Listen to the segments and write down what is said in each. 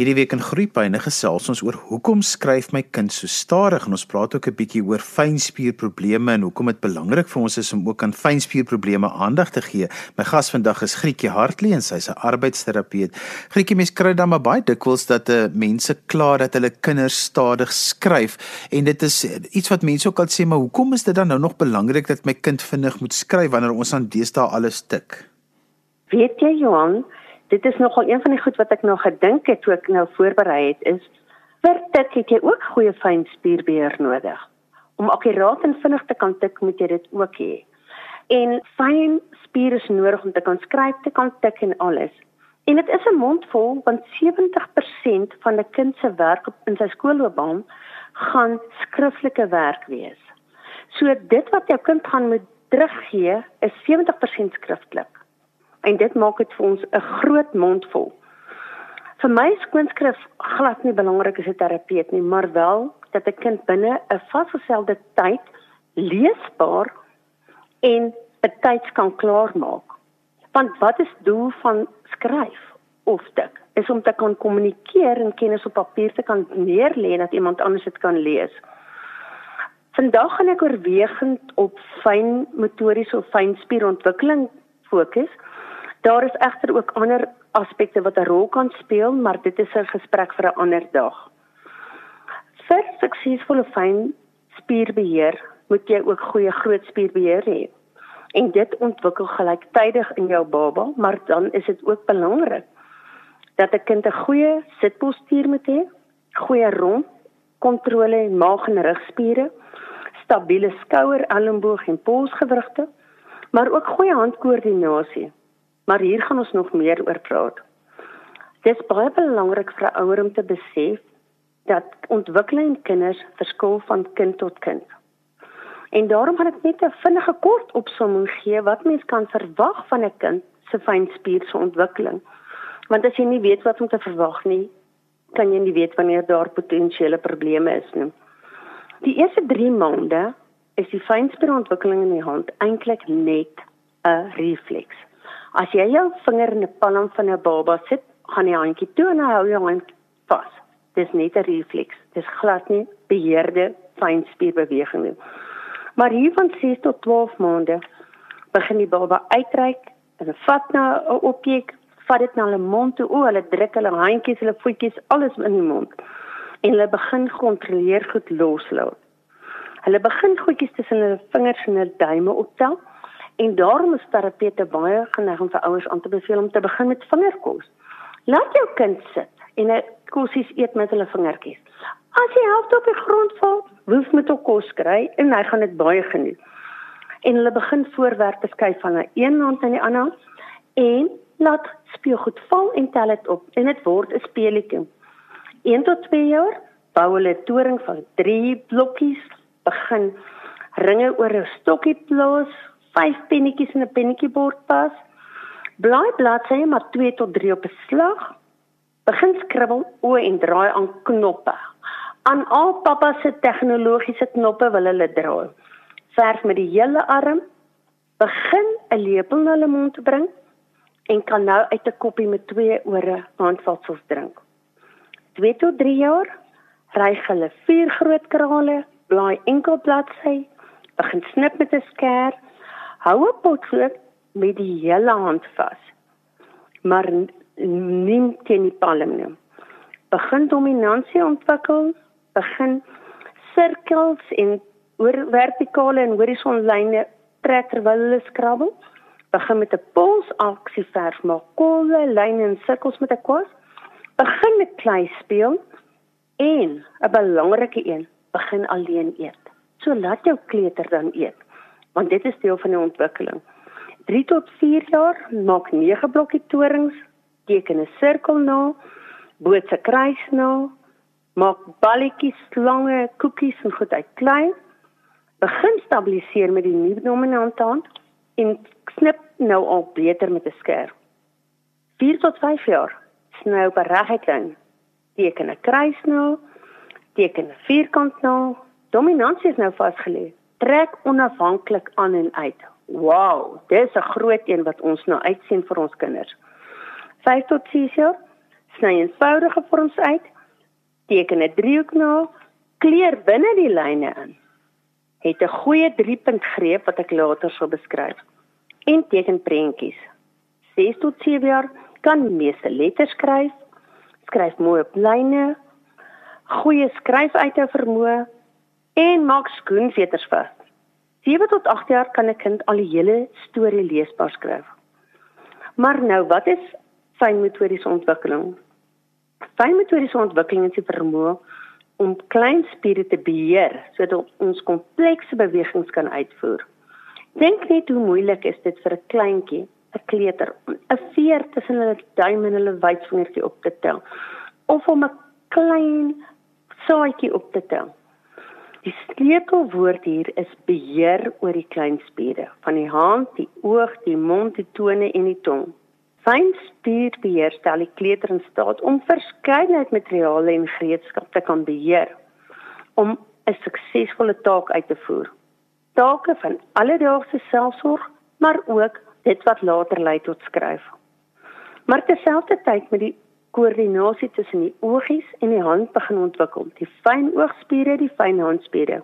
Hierdie week in Groepyne gesels ons oor hoekom skryf my kind so stadig en ons praat ook 'n bietjie oor fynspierprobleme en hoekom dit belangrik vir ons is om ook aan fynspierprobleme aandag te gee. My gas vandag is Grietjie Hartley en sy's 'n arbeidsterapeut. Grietjie, mens kry dan maar baie dikwels dat uh, mense kla dat hulle kinders stadig skryf en dit is iets wat mense ook al sê, maar hoekom is dit dan nou nog belangrik dat my kind vinnig moet skryf wanneer ons aan deesdae alles tik? Weet jy Johan, dit is nogal een van die goed wat ek nog gedink het toe ek nou voorberei het is vir dit het jy ook goeie fyn spierbeheer nodig. Om akkuraat en vinnig te kan tik moet jy dit ook hê. En fyn spiere is nodig om te kan skryf, te kan tik en alles. En dit is 'n mondvol want 70% van 'n kind se werk in sy skoolloopbaan gaan skriftelike werk wees. So dit wat jou kind gaan moet teruggee is 70% skriftelik en dit maak dit vir ons 'n groot mond vol. Vir my skoonskrif glad nie belangrik as 'n terapeut nie, maar wel dat 'n kind binne 'n vasgestelde tyd leesbaar en betyds kan klaarmaak. Want wat is doel van skryf of tik? Is om te kan kommunikeer en kennis op papier te kan neerlê dat iemand anders dit kan lees. Vandag gaan ek oorwegend op fyn motoriese of fyn spierontwikkeling fokus. Daar is egter ook ander aspekte wat 'n rol kan speel, maar dit is 'n gesprek vir 'n ander dag. Vir suksesvolle fyn spierbeheer moet jy ook goeie groot spierbeheer hê. En dit ontwikkel gelyktydig in jou baba, maar dan is dit ook belangrik dat 'n kind 'n goeie sitpostuur moet hê, goeie rond kontrole en maag en rugspiere, stabiele skouer, elmboog en polsgewrigte, maar ook goeie handkoördinasie Maar hier gaan ons nog meer oor praat. Dit is baie belangrik vir 'n ouer om te besef dat ontwikkeling in kinders verskil van kind tot kind. En daarom gaan ek net 'n vinnige kort opsomming gee wat mens kan verwag van 'n kind se fynspierse ontwikkeling. Want as jy nie weet wat om te verwag nie, kan jy nie weet wanneer daar potensiële probleme is nie. Die eerste 3 maande is die fynspierontwikkeling in die hand eintlik net 'n refleks. As jy jou vinger in die palm van 'n baba sit, gaan die handjie toe en hou jou hand vas. Dis net 'n refleks. Dis glad nie beheerde fynspierbeweging nie. Maar hier van 6 tot 12 maande begin die baba uitreik en vat na 'n objek, vat dit na hulle mond toe. O, hulle druk hulle handjies, hulle voetjies, alles in die mond. En hulle begin kontroleer goed loslaat. Hulle begin goedjies tussen hulle vingers en hulle duime optel En daarom is terapeute baie geneig om vir ouers aan te beveel om te begin met vingerkos. Laat jou kind sit en 'n kosies eet met hulle vingertjies. As hy help op die grond val, hoef met 'n kos kry en hy gaan dit baie geniet. En hulle begin voorwerpe skuif van 'n een hand aan die ander hand en laat speelgoed val en tel dit op en dit word 'n speletjie. 1 tot 2 jaar bou hulle 'n toring van 3 blokkies, begin ringe oor 'n stokkie plaas vyf pennetjies in 'n pennetjiebord pas. Blaai bladsye maar 2 tot 3 op 'n slag. Begin skribbel o en draai aan knoppe. Aan al pappa se tegnologiese knoppe wil hulle draai. Verf met die hele arm. Begin 'n lepel na hulle mond te bring en kan nou uit 'n koppie met twee ore handvatsels drink. 2 tot 3 jaar ry hulle vier groot krale, blaai enkel bladsy, begin snip met 'n skerp hou 'n potlood met die hele hand vas. Maar nie teen die palm nie. Begin dominansie ontwikkel, begin sirkels en oor vertikale en horisonlyne trek terwyl hulle skrabbel. Begin met 'n polsaksie verf, maak kolle lyne en sirkels met 'n kwas. Begin met klei speel en 'n belangrike een, begin alleen eet. So laat jou kleuter dan eet want dit is deel van die ontwikkeling. 3 tot 4 jaar maak 9 blokkie torings, teken 'n sirkel na, bootse kruis na, maak balletjies, slange, koekies en goed uit klei. Begin stabiliseer met die nuwe dominante hand en snip nou al beter met 'n skerp. 4 tot 5 jaar sny op 'n reguit lyn, teken 'n kruis na, teken 'n vierkant na. Dominansie is nou vasgelê trek onafhanklik aan en uit. Wow, dis 'n groot een wat ons nou uitsien vir ons kinders. 5 tot 6 jaar Sny eenvoudige vorms uit, teken 'n driehoek na, kleur binne die lyne in. Het 'n goeie 3-punt greep wat ek later sal beskryf. En teken prentjies. 6 tot 7 jaar kan meeste letters skryf. Skryf mooi op lyne. Goeie skryfuithou vermoë en maak skoenveters vas. 7 tot 8 jaar kan 'n kind al die hele storie leesbaar skryf. Maar nou, wat is fynmotoriese ontwikkeling? Fynmotoriese ontwikkeling is die vermoë om klein spiere te beheer sodat ons komplekse bewegings kan uitvoer. Dink net hoe moeilik is dit vir 'n kleintjie, 'n kleuter, om 'n veer tussen hulle duim en hulle wysvingertjie op te tel of om 'n klein saadjie op te tel. Die sleutelwoord hier is beheer oor die klein spiere van die hand, die oog, die mond, die tone en die tong. Fyn spierbeheer stel die kleuter in staat om verskeidenheid materiale en gereedskap te kan beheer om 'n suksesvolle taak uit te voer. Take van alledaagse selfsorg, maar ook dit wat later lei tot skryf. Maar terselfdertyd met die koördinasie tussen die oogies en die hand begin ontwikkel. Die fyn oogspiere, die fyn handspiere.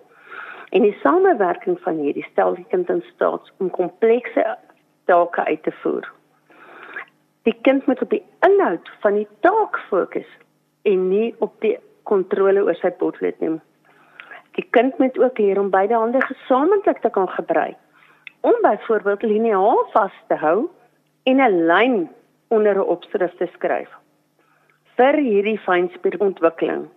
En die samewerking van hierdie stel die kind in staat om komplekse take uit te voer. Die kind moet op die inhoud van die taak fokus en nie op die kontrole oor sy potlood nie. Die kind moet ook leer om beide hande gesamentlik te kan gebruik. Om byvoorbeeld liniaal vas te hou en 'n lyn onder 'n opskrif te skryf vir hierdie fynspierontwikkeling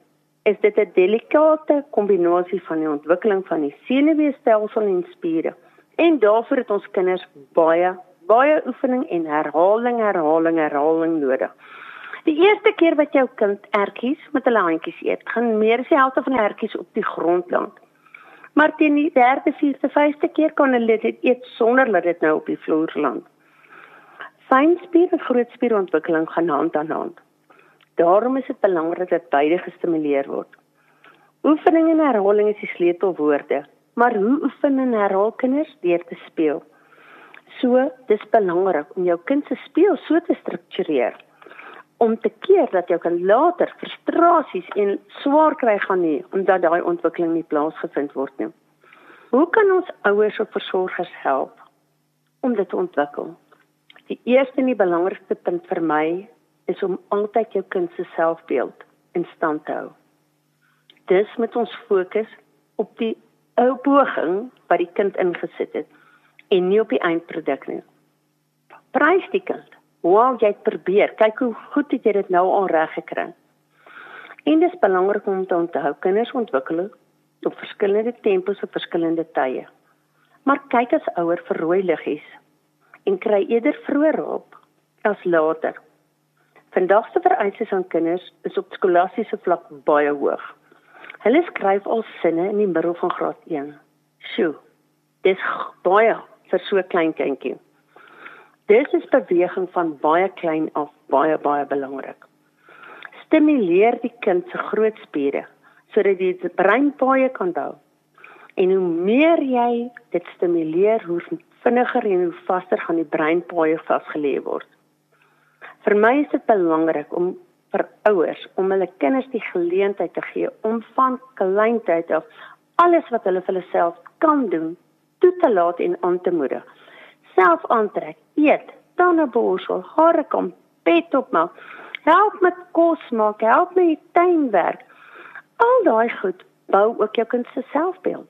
is dit 'n delikate kombinasie van die ontwikkeling van die senuweestelsel en spiere. En daarvoor het ons kinders baie baie oefening en herhaling, herhaling, herhaling nodig. Die eerste keer wat jou kind ertjies met hulle handjies eet, gaan meer as die helfte van die ertjies op die grond land. Maar teen die derde, vierde, vyfde keer kan hulle dit eet sonder dat dit nou op die vloer land. Fynspier en grootspierontwikkeling gaan hand aan hand. Daarom is dit belangrik dat beide gestimuleer word. Oefening en herhaling is die sleutelwoorde, maar hoe oefen en herhaal kinders deur te speel? So, dis belangrik om jou kind se speel so te struktureer om te keer dat jou kind later frustrasies en swaar kry gaan nie omdat daai ontwikkeling nie plaasgevind word nie. Hoe kan ons ouers of versorgers help om dit te ontwikkel? Die eerste en die belangrikste punt vir my is om altyd jou kind se selfbeeld in stand te hou. Dis met ons fokus op die ou poging wat die kind ingesit het en nie op die eindproduk nie. Prys die kind. Wow, jy het probeer. Kyk hoe goed het jy dit nou al reg gekry. En dis belangrik om te onthou kinders ontwikkel op verskillende tempos op verskillende tye. Maar kyk as ouer vir rooi liggies en kry eerder vroeër op as later. Vandag se vereistes aan kinders is op skolastiese vlak baie hoog. Hulle skryf al sinne in die middel van graad 1. Sjoe. Dis baie vir so 'n klein kindjie. Dis is beweging van baie klein af baie baie belangrik. Stimuleer die kind se groot spiere sodat die breinpaaie kan bou. En hoe meer jy dit stimuleer, hoe vinniger en hoe vaster gaan die breinpaaie vasgelê word. Vir my is dit belangrik om vir ouers om hulle kinders die geleentheid te gee om van kleintyd af alles wat hulle vir hulle self kan doen, toe te laat en aan te moedig. Self aantrek, eet, tande borsel, hare kom, bed opmaak, help met kos maak, help met tuinwerk. Al daai goed bou ook jou kind se selfbeeld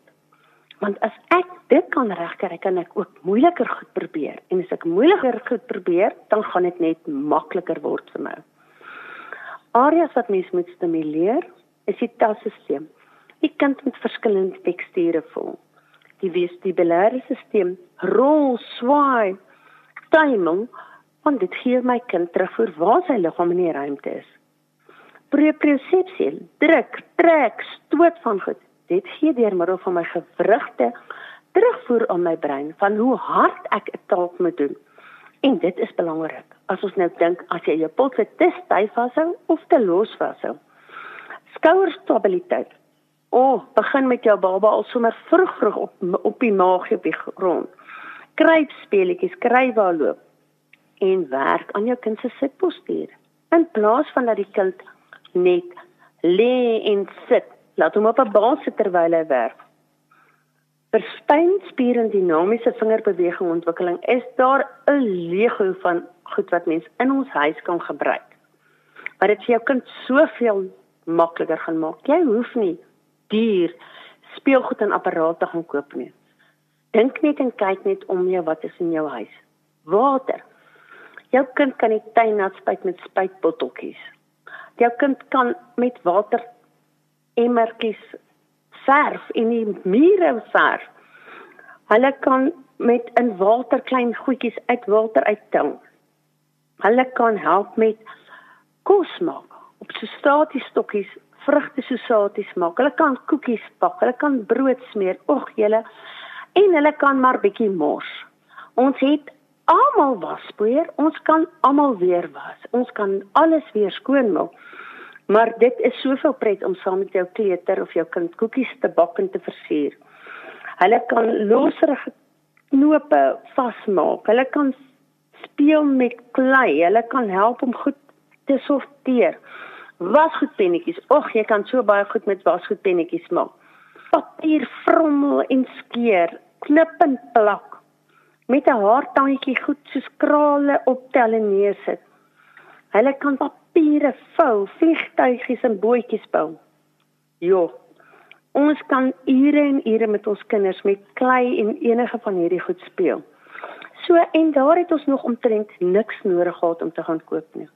want as ek dit kan regkry kan ek ook moeiliker goed probeer en as ek moeiliker goed probeer dan gaan dit net makliker word vir my. Areas wat mens moet stimuleer is die tasstelsel. Die kind met verskillende teksture voel. Die vestibulêre stelsel rol, swaai, tuimel want dit gee my kind terugvoer waar sy liggaam in die ruimte is. Propriosepsie, druk, trek, stoot van goed dit gee deur middel van my gewrigte terugvoer aan my brein van hoe hard ek 'n taak moet doen. En dit is belangrik. As ons nou dink as jy jou polse te styf vashou of te los vashou. Skouerstabiliteit. O, oh, begin met jou baba al sommer vroeg vroeg op op die maagie op die grond. Kruip speletjies, kry waar loop en werk aan jou kind se sitpostuur. In plaas van dat die kind net lê en sit, laat hom op 'n bal sit terwyl hy werk. Vir spynspier en dinamiese vingerbeweging ontwikkeling is daar 'n legio van goed wat mens in ons huis kan gebruik. Maar dit vir jou kind soveel makliker gaan maak. Jy hoef nie duur speelgoed en apparate gaan koop nie. Dink net en kyk net om jou wat is in jou huis. Water. Jou kind kan die tuin nat spuit met spuitbotteltjies. Jou kind kan met water emmertjies verf en die mure verf. Hulle kan met in water klein goedjies uit water uitting. Hulle kan help met kos maak op so statiese stokkies vrugte so saties maak. Hulle kan koekies bak, hulle kan brood smeer. Ag julle en hulle kan maar bietjie mors. Ons het almal waspoeier, ons kan almal weer was. Ons kan alles weer skoon maak. Maar dit is soveel pret om saam met jou kleuter of jou kind koekies te bak en te versier. Hulle kan loserige knope vasmaak. Hulle kan speel met klei. Hulle kan help om goed te sorteer wasgoedpennetjies. Och, jy kan so baie goed met wasgoedpennetjies maak. Papier vrommel en skeer, knip en plak. Met 'n haartangetjie goed so skrale optel en neersit. Hulle kan papiere vou, vliegtuigies en bootjies bou. Jo. Ons kan ure en ure met ons kinders met klei en enige van hierdie goed speel. So en daar het ons nog omtrent niks nodig gehad om te gaan koop nie.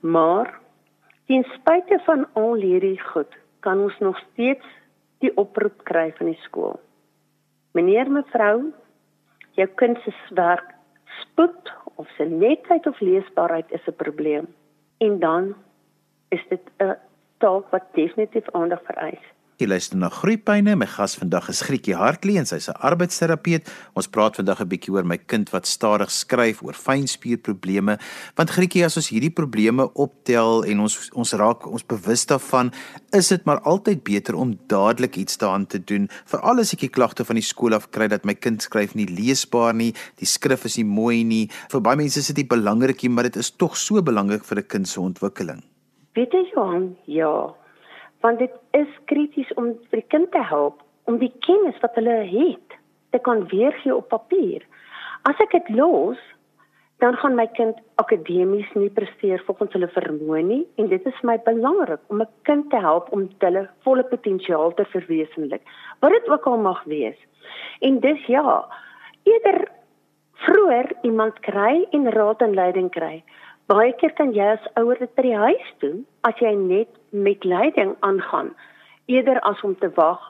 Maar Ten spyte van al hierdie goed, kan ons nog steeds die oproep kry van die skool. Meneer mevrou, jou kind se werk spoed of se netheid of leesbaarheid is 'n probleem. En dan is dit 'n taak wat definitief aandag vereis. Jy luister na Groepyne. My gas vandag is Grietjie Hartley en sy's 'n arbeidsterapeut. Ons praat vandag 'n bietjie oor my kind wat stadig skryf oor fynspierprobleme. Want Grietjie, as ons hierdie probleme optel en ons ons raak ons bewus daarvan, is dit maar altyd beter om dadelik iets daaraan te doen. Veral as ek die klagte van die skool af kry dat my kind skryf nie leesbaar nie, die skrif is nie mooi nie. Vir baie mense is dit nie belangrik nie, maar dit is tog so belangrik vir 'n kind se ontwikkeling. Weet jy Johan? Ja want dit is krities om vir die kind te help om die kennis wat hulle het te kan weergee op papier. As ek dit los, dan gaan my kind akademies nie presteer volgens hulle vermoë nie en dit is my belangrik om 'n kind te help om hulle volle potensiaal te verwesenlik. Wat dit ook al mag wees. En dis ja, eerder vroeër iemand kry en raad en leiding kry. Baie keer kan jy as ouer dit by die huis doen as jy net met leiding aangaan eerder as om te wag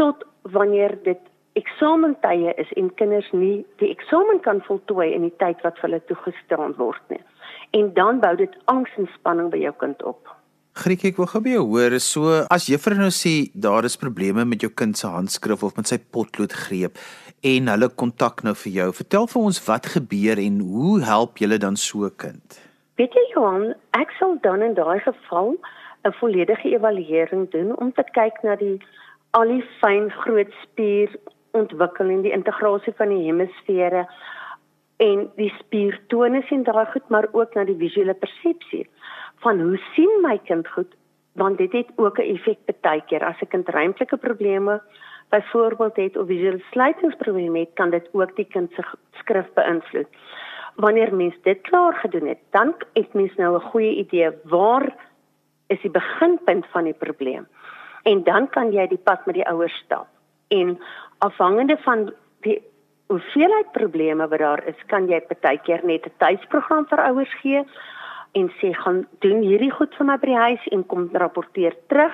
tot wanneer dit eksamentye is en kinders nie die eksamen kan voltooi in die tyd wat vir hulle toegestaan word nie. En dan bou dit angs en spanning by jou kind op. Griek ek wil gou by jou hoor so as juffrou nou sê daar is probleme met jou kind se handskrif of met sy potloodgreep en hulle kontak nou vir jou. Vertel vir ons wat gebeur en hoe help julle dan so 'n kind? Weet jy Johan, ek sal dan in daai geval 'n volledige evaluering doen om te kyk na die al die fyn groot spier ontwikkeling, die integrasie van die hemisfere en die spiertonus en daai goed, maar ook na die visuele persepsie van hoe sien my kind goed want dit het ook 'n effek baie keer as 'n kind ruimtelike probleme byvoorbeeld het of visuele sluitingsprobleme het, kan dit ook die kind se skrif beïnvloed. Wanneer mens dit klaar gedoen het, dan het mens nou 'n goeie idee waar is die beginpunt van die probleem. En dan kan jy die pad met die ouers stap. En afhangende van die hoeveelheid probleme wat daar is, kan jy partykeer net 'n tuisprogram vir ouers gee en sê gaan doen hierdie goed vir my by die huis en kom rapporteer terug.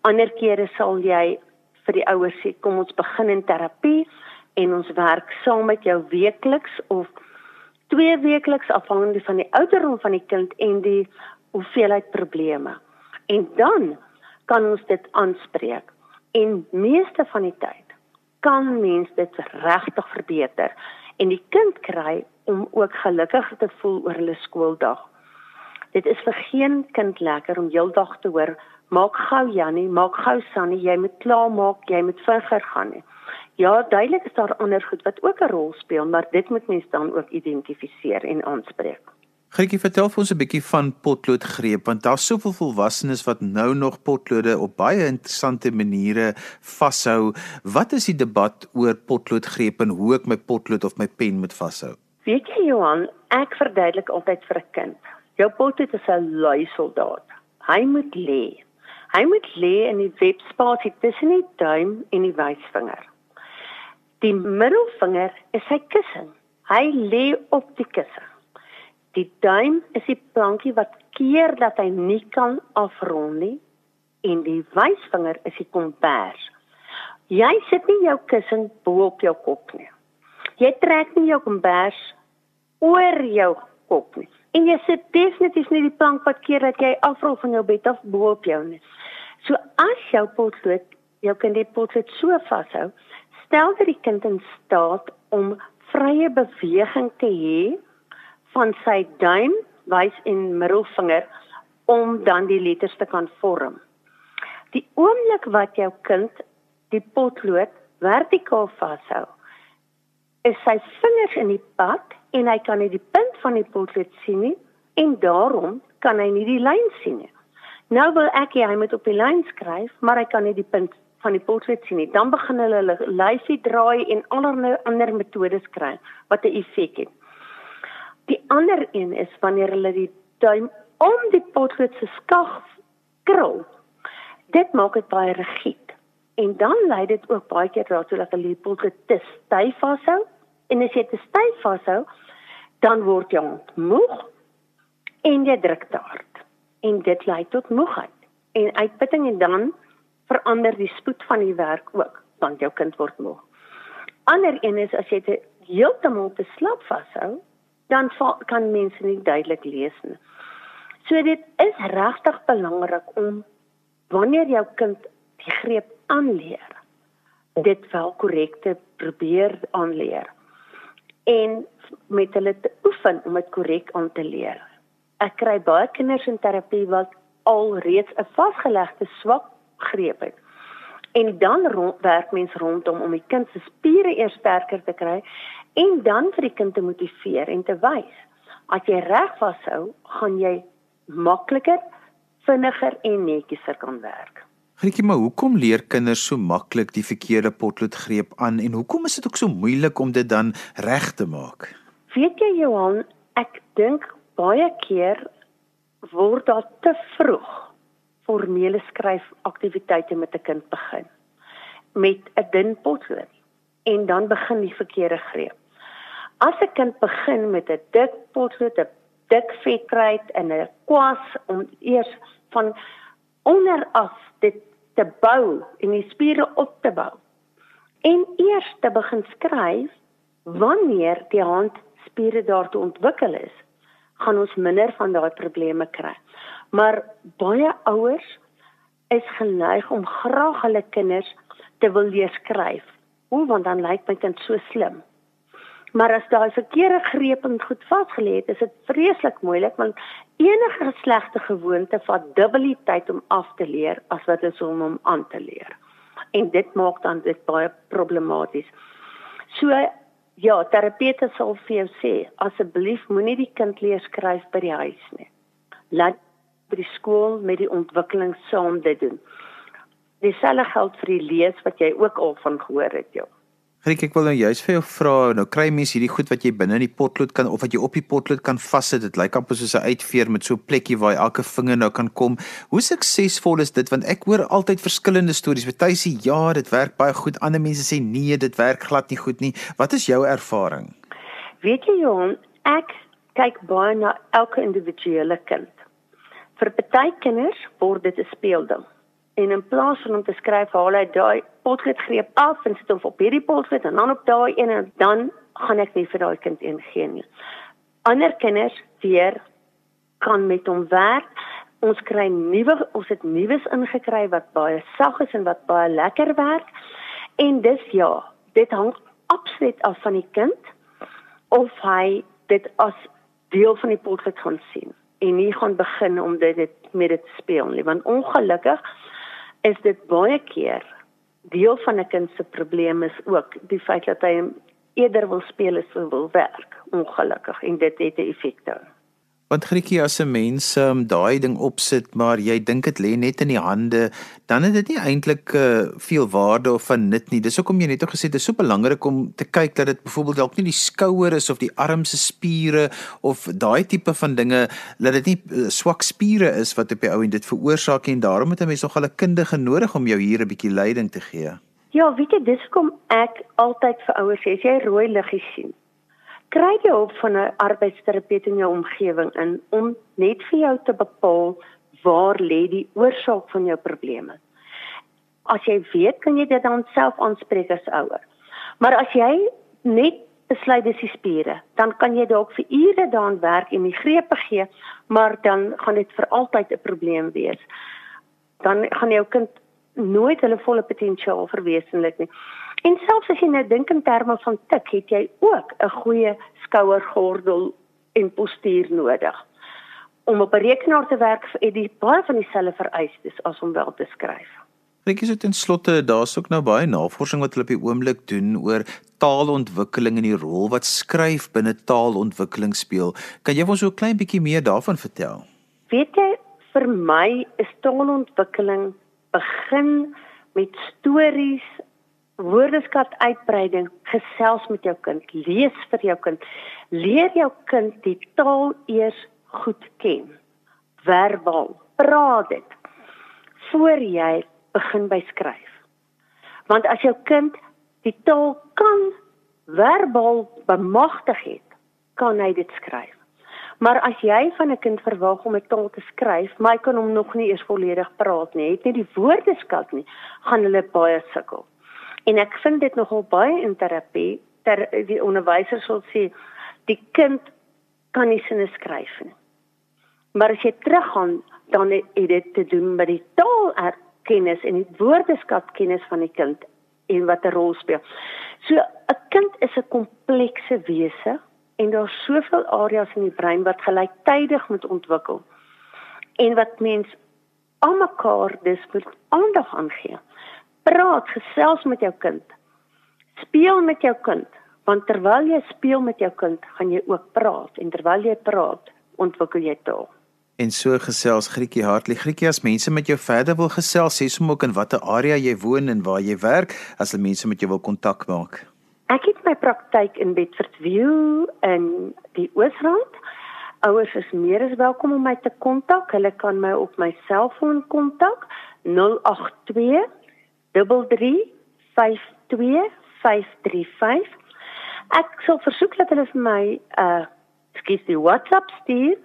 Ander kere sal jy vir die ouers sê kom ons begin in terapie en ons werk saam met jou weekliks of twee weekliks afhangende van die ouderdom van die kind en die hoeveelheid probleme. En dan kan ons dit aanspreek. En meeste van die tyd kan mens dit regtig verbeter en die kind kry om ook gelukkig te voel oor hulle skooldag. Dit is vir geen kind lekker om heeldag te hoor maak gou Jannie, maak gou Sannie, jy moet klaar maak, jy moet vinniger gaan nie. Ja, duidelik is daar ander goed wat ook 'n rol speel, maar dit moet mens dan ook identifiseer en aanspreek. Grietjie, vertel vir ons 'n bietjie van potloodgreep want daar's soveel volwassenes wat nou nog potlode op baie interessante maniere vashou. Wat is die debat oor potloodgreep en hoe ek my potlood of my pen moet vashou? Weet jy Johan, ek verduidelik altyd vir 'n kind. Jou potlood is 'n lui soldaat. Hy moet lê. Hy moet lê in die webspasie tussen die duim en die wysvinger. Die middelvinger is sy kussing. Hy lê op die kussing. Die duim is die plankie wat keer dat hy nie kan afrond nie en die wysvinger is die kombers. Jy sit nie jou kussing bo op jou kop nie. Jy trek nie jou kombers oor jou kop nie. En jy sit definitief nie die plank wat keer dat jy afrol van jou bed af bo op jou nie. So as jou potlood, jou kind die potlood so vashou, stel dit die kind in staat om vrye beweging te hê van sy duim, wys en middelvinger om dan die letters te kan vorm. Die oomblik wat jou kind die potlood vertikaal vashou, is sy vingers in die pad en hy kan nie die punt van die potlood sien nie en daarom kan hy nie die lyn sien nie. Nou wil ek hê hy moet op die lyn skryf, maar hy kan nie die punt van die potlood sien nie. Dan begin hulle hulle lyfie draai en allerlei ander metodes kry wat 'n effek het. Die ander een is wanneer hulle die duim om die potlood se skag krul. Dit maak dit baie rigied. En dan lei dit ook baie keer daartoe dat hulle die potlood te styf vashou. En as jy te styf vashou, dan word jy moeg en jy druk te hard. En dit lei tot moegheid en uitputting en dan verander die spoed van die werk ook, want jou kind word moeg. Ander een is as jy dit heeltemal te slap vashou, dan kan mense nie duidelik lees nie. So dit is regtig belangrik om wanneer jou kind die greep aanleer, dit wel korrek te probeer aanleer en met hulle te oefen om dit korrek aan te leer. Ek kry baie kinders in terapie wat al reeds 'n vasgelegde swak greep het. En dan rond, werk mens rondom om die kind se spiere eers sterker te kry en dan vir die kind te motiveer en te wys. As jy reg vashou, gaan jy makliker, vinniger en netjieser kan werk. Grietjie, maar hoekom leer kinders so maklik die verkeerde potloodgreep aan en hoekom is dit ook so moeilik om dit dan reg te maak? Weet jy Johan, ek dink baie keer word daar te vroeg formele skryfaktiwiteite met 'n kind begin met 'n dun potlood en dan begin die verkeerde greep. As 'n kind begin met 'n dik potlood, 'n dik vetkruit en 'n kwas om eers van onder af dit te bou en die spiere op te bou. En eers te begin skryf wanneer die handspiere daartoe ontwikkel is, gaan ons minder van daai probleme kry. Maar baie ouers is geneig om graag hulle kinders te wil leer skryf. Hoe want dan lyk my kind so slim. Maar as daai verkeerde greep en goed vasgelê het, is dit vreeslik moeilik want enige slegte gewoonte vat dubbele tyd om af te leer as wat dit is om hom aan te leer. En dit maak dan dit baie problematies. So ja, terapeute sal vir jou sê, asseblief moenie die kind leer skryf by die huis nie. Laat by die skool met die ontwikkeling saam dit doen. Dieselfde geld vir die lees wat jy ook al van gehoor het, joh. Griek, ek wil nou juist vir jou vra, nou kry mense hierdie goed wat jy binne in die potlood kan of wat jy op die potlood kan vassit. Dit lyk amper soos 'n uitveer met so 'n plekkie waar elke vinger nou kan kom. Hoe suksesvol is dit? Want ek hoor altyd verskillende stories. Party sê ja, dit werk baie goed. Ander mense sê nee, dit werk glad nie goed nie. Wat is jou ervaring? Weet jy, Johan, ek kyk baie na elke individuele kind. Vir party kinders word dit 'n speelding en in plaas van om te skryf haal hy daai potlood greep af en sit hom op hierdie potlood en dan op daai een en dan gaan ek nie vir daai kind een gee nie. Ander kinders weer kan met hom werk. Ons kry nuwe ons het nuus ingekry wat baie sag is en wat baie lekker werk. En dis ja, dit hang absoluut af van die kind of hy dit as deel van die potlood gaan sien en nie gaan begin om dit met dit speel nie want ongelukkig is dit baie keer deel van 'n kind se probleem is ook die feit dat hy eerder wil speel as wil werk ongelukkig en dit het 'n effek daar. Want Grietjie as 'n mens um, daai ding opsit, maar jy dink dit lê net in die hande, dan het dit nie eintlik uh, veel waarde of van nut nie. Dis hoekom jy net ook gesê dit is so belangrik om te kyk dat dit byvoorbeeld dalk nie die skouer is of die arm se spiere of daai tipe van dinge dat dit nie uh, swak spiere is wat op die ou en dit veroorsaak en daarom het 'n mens nogal 'n kundige nodig om jou hier 'n bietjie leiding te gee. Ja, weet jy, dis kom ek altyd vir ouers sê, as jy rooi liggies sien, kry jy hulp van 'n arbeidsterapeut in jou omgewing in om net vir jou te bepaal waar lê die oorsaak van jou probleme. As jy weet, kan jy dit dan self aanspreek as ouer. Maar as jy net besluit dis die spiere, dan kan jy dalk vir ure daaraan werk en die grepe gee, maar dan gaan dit vir altyd 'n probleem wees. Dan gaan jou kind nooit hulle volle potensiaal verwesenlik nie. En selfs as jy nou dink in terme van tik, het jy ook 'n goeie skouergordel en postuur nodig. Om op 'n rekenaar te werk het jy baie van dieselfde vereistes as om wel te skryf. Ek is dit in slotte, daar's ook nou baie navorsing wat hulle op die oomblik doen oor taalontwikkeling en die rol wat skryf binne taalontwikkeling speel. Kan jy ons so 'n klein bietjie meer daarvan vertel? Weet jy, vir my is taalontwikkeling begin met stories, woordeskat uitbreiding, gesels met jou kind, lees vir jou kind. Leer jou kind die taal eers goed ken. Verbaal, praat dit voor jy begin by skryf. Want as jou kind die taal kan verbaal bemagtig het, kan hy dit skryf. Maar as jy van 'n kind verwag om 'n taal te skryf, maar hy kan hom nog nie eers volledig praat nie, het nie die woordeskat nie, gaan hulle baie sukkel. En ek vind dit nogal baie in terapie ter die onderwyser sal sê die kind kan nie sinne skryf nie. Maar as jy teruggaan dan het dit te doen met die taalerkennis en die woordeskatkennis van die kind en wat 'n rol speel. So 'n kind is 'n komplekse wese en daar's soveel areas in die brein wat gelyktydig moet ontwikkel en wat mens almekaar dis moet aandag aangee. Praat gesels met jou kind. Speel met jou kind, want terwyl jy speel met jou kind, gaan jy ook praat en terwyl jy praat, ontwikkel jy taal. En so gesels Grietjie Hartley. Grietjie, as mense met jou verder wil gesels, sê soms ook in watter area jy woon en waar jy werk, as hulle mense met jou wil kontak maak. Ek het my praktyk in Bedford View in die Oosrand. Ouers is meer as welkom om my te kontak. Hulle kan my op my selfoon kontak 082 3352535. Ek sal versoek dat hulle vir my uh, skiet die WhatsApp stuur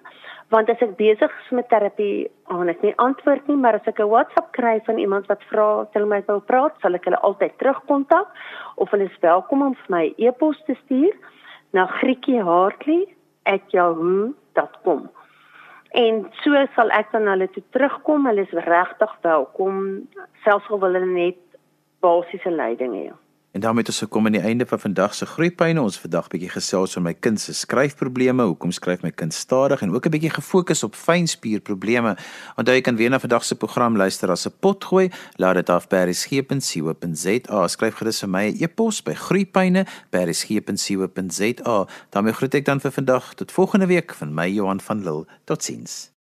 want as ek besig is met terapie, gaan ek nie antwoord nie, maar as ek 'n WhatsApp kry van iemand wat vra terwyl my wil praat, sal ek hulle altyd terugkontak of hulle is welkom om vir my e-pos te stuur na grietjiehartley@yahoo.com. En so sal ek dan hulle toe terugkom. Hulle is regtig welkom, selfs al wil hulle net basiese leiding hê. En daarmee het ons gekom aan die einde van vandag se groeipyne. Ons vandag bietjie gesels oor my kind se skryfprobleme. Hoekom skryf my kind stadig en ook 'n bietjie gefokus op fynspierprobleme. Onthou jy kan weer na vandag se program luister as 'n pot gooi. Laat dit af by resgep.co.za. Skryf gerus vir my 'n e e-pos by groeipyne@resgep.co.za. daarmee groet ek dan vir vandag tot volgende week van my Johan van Lille. Totsiens.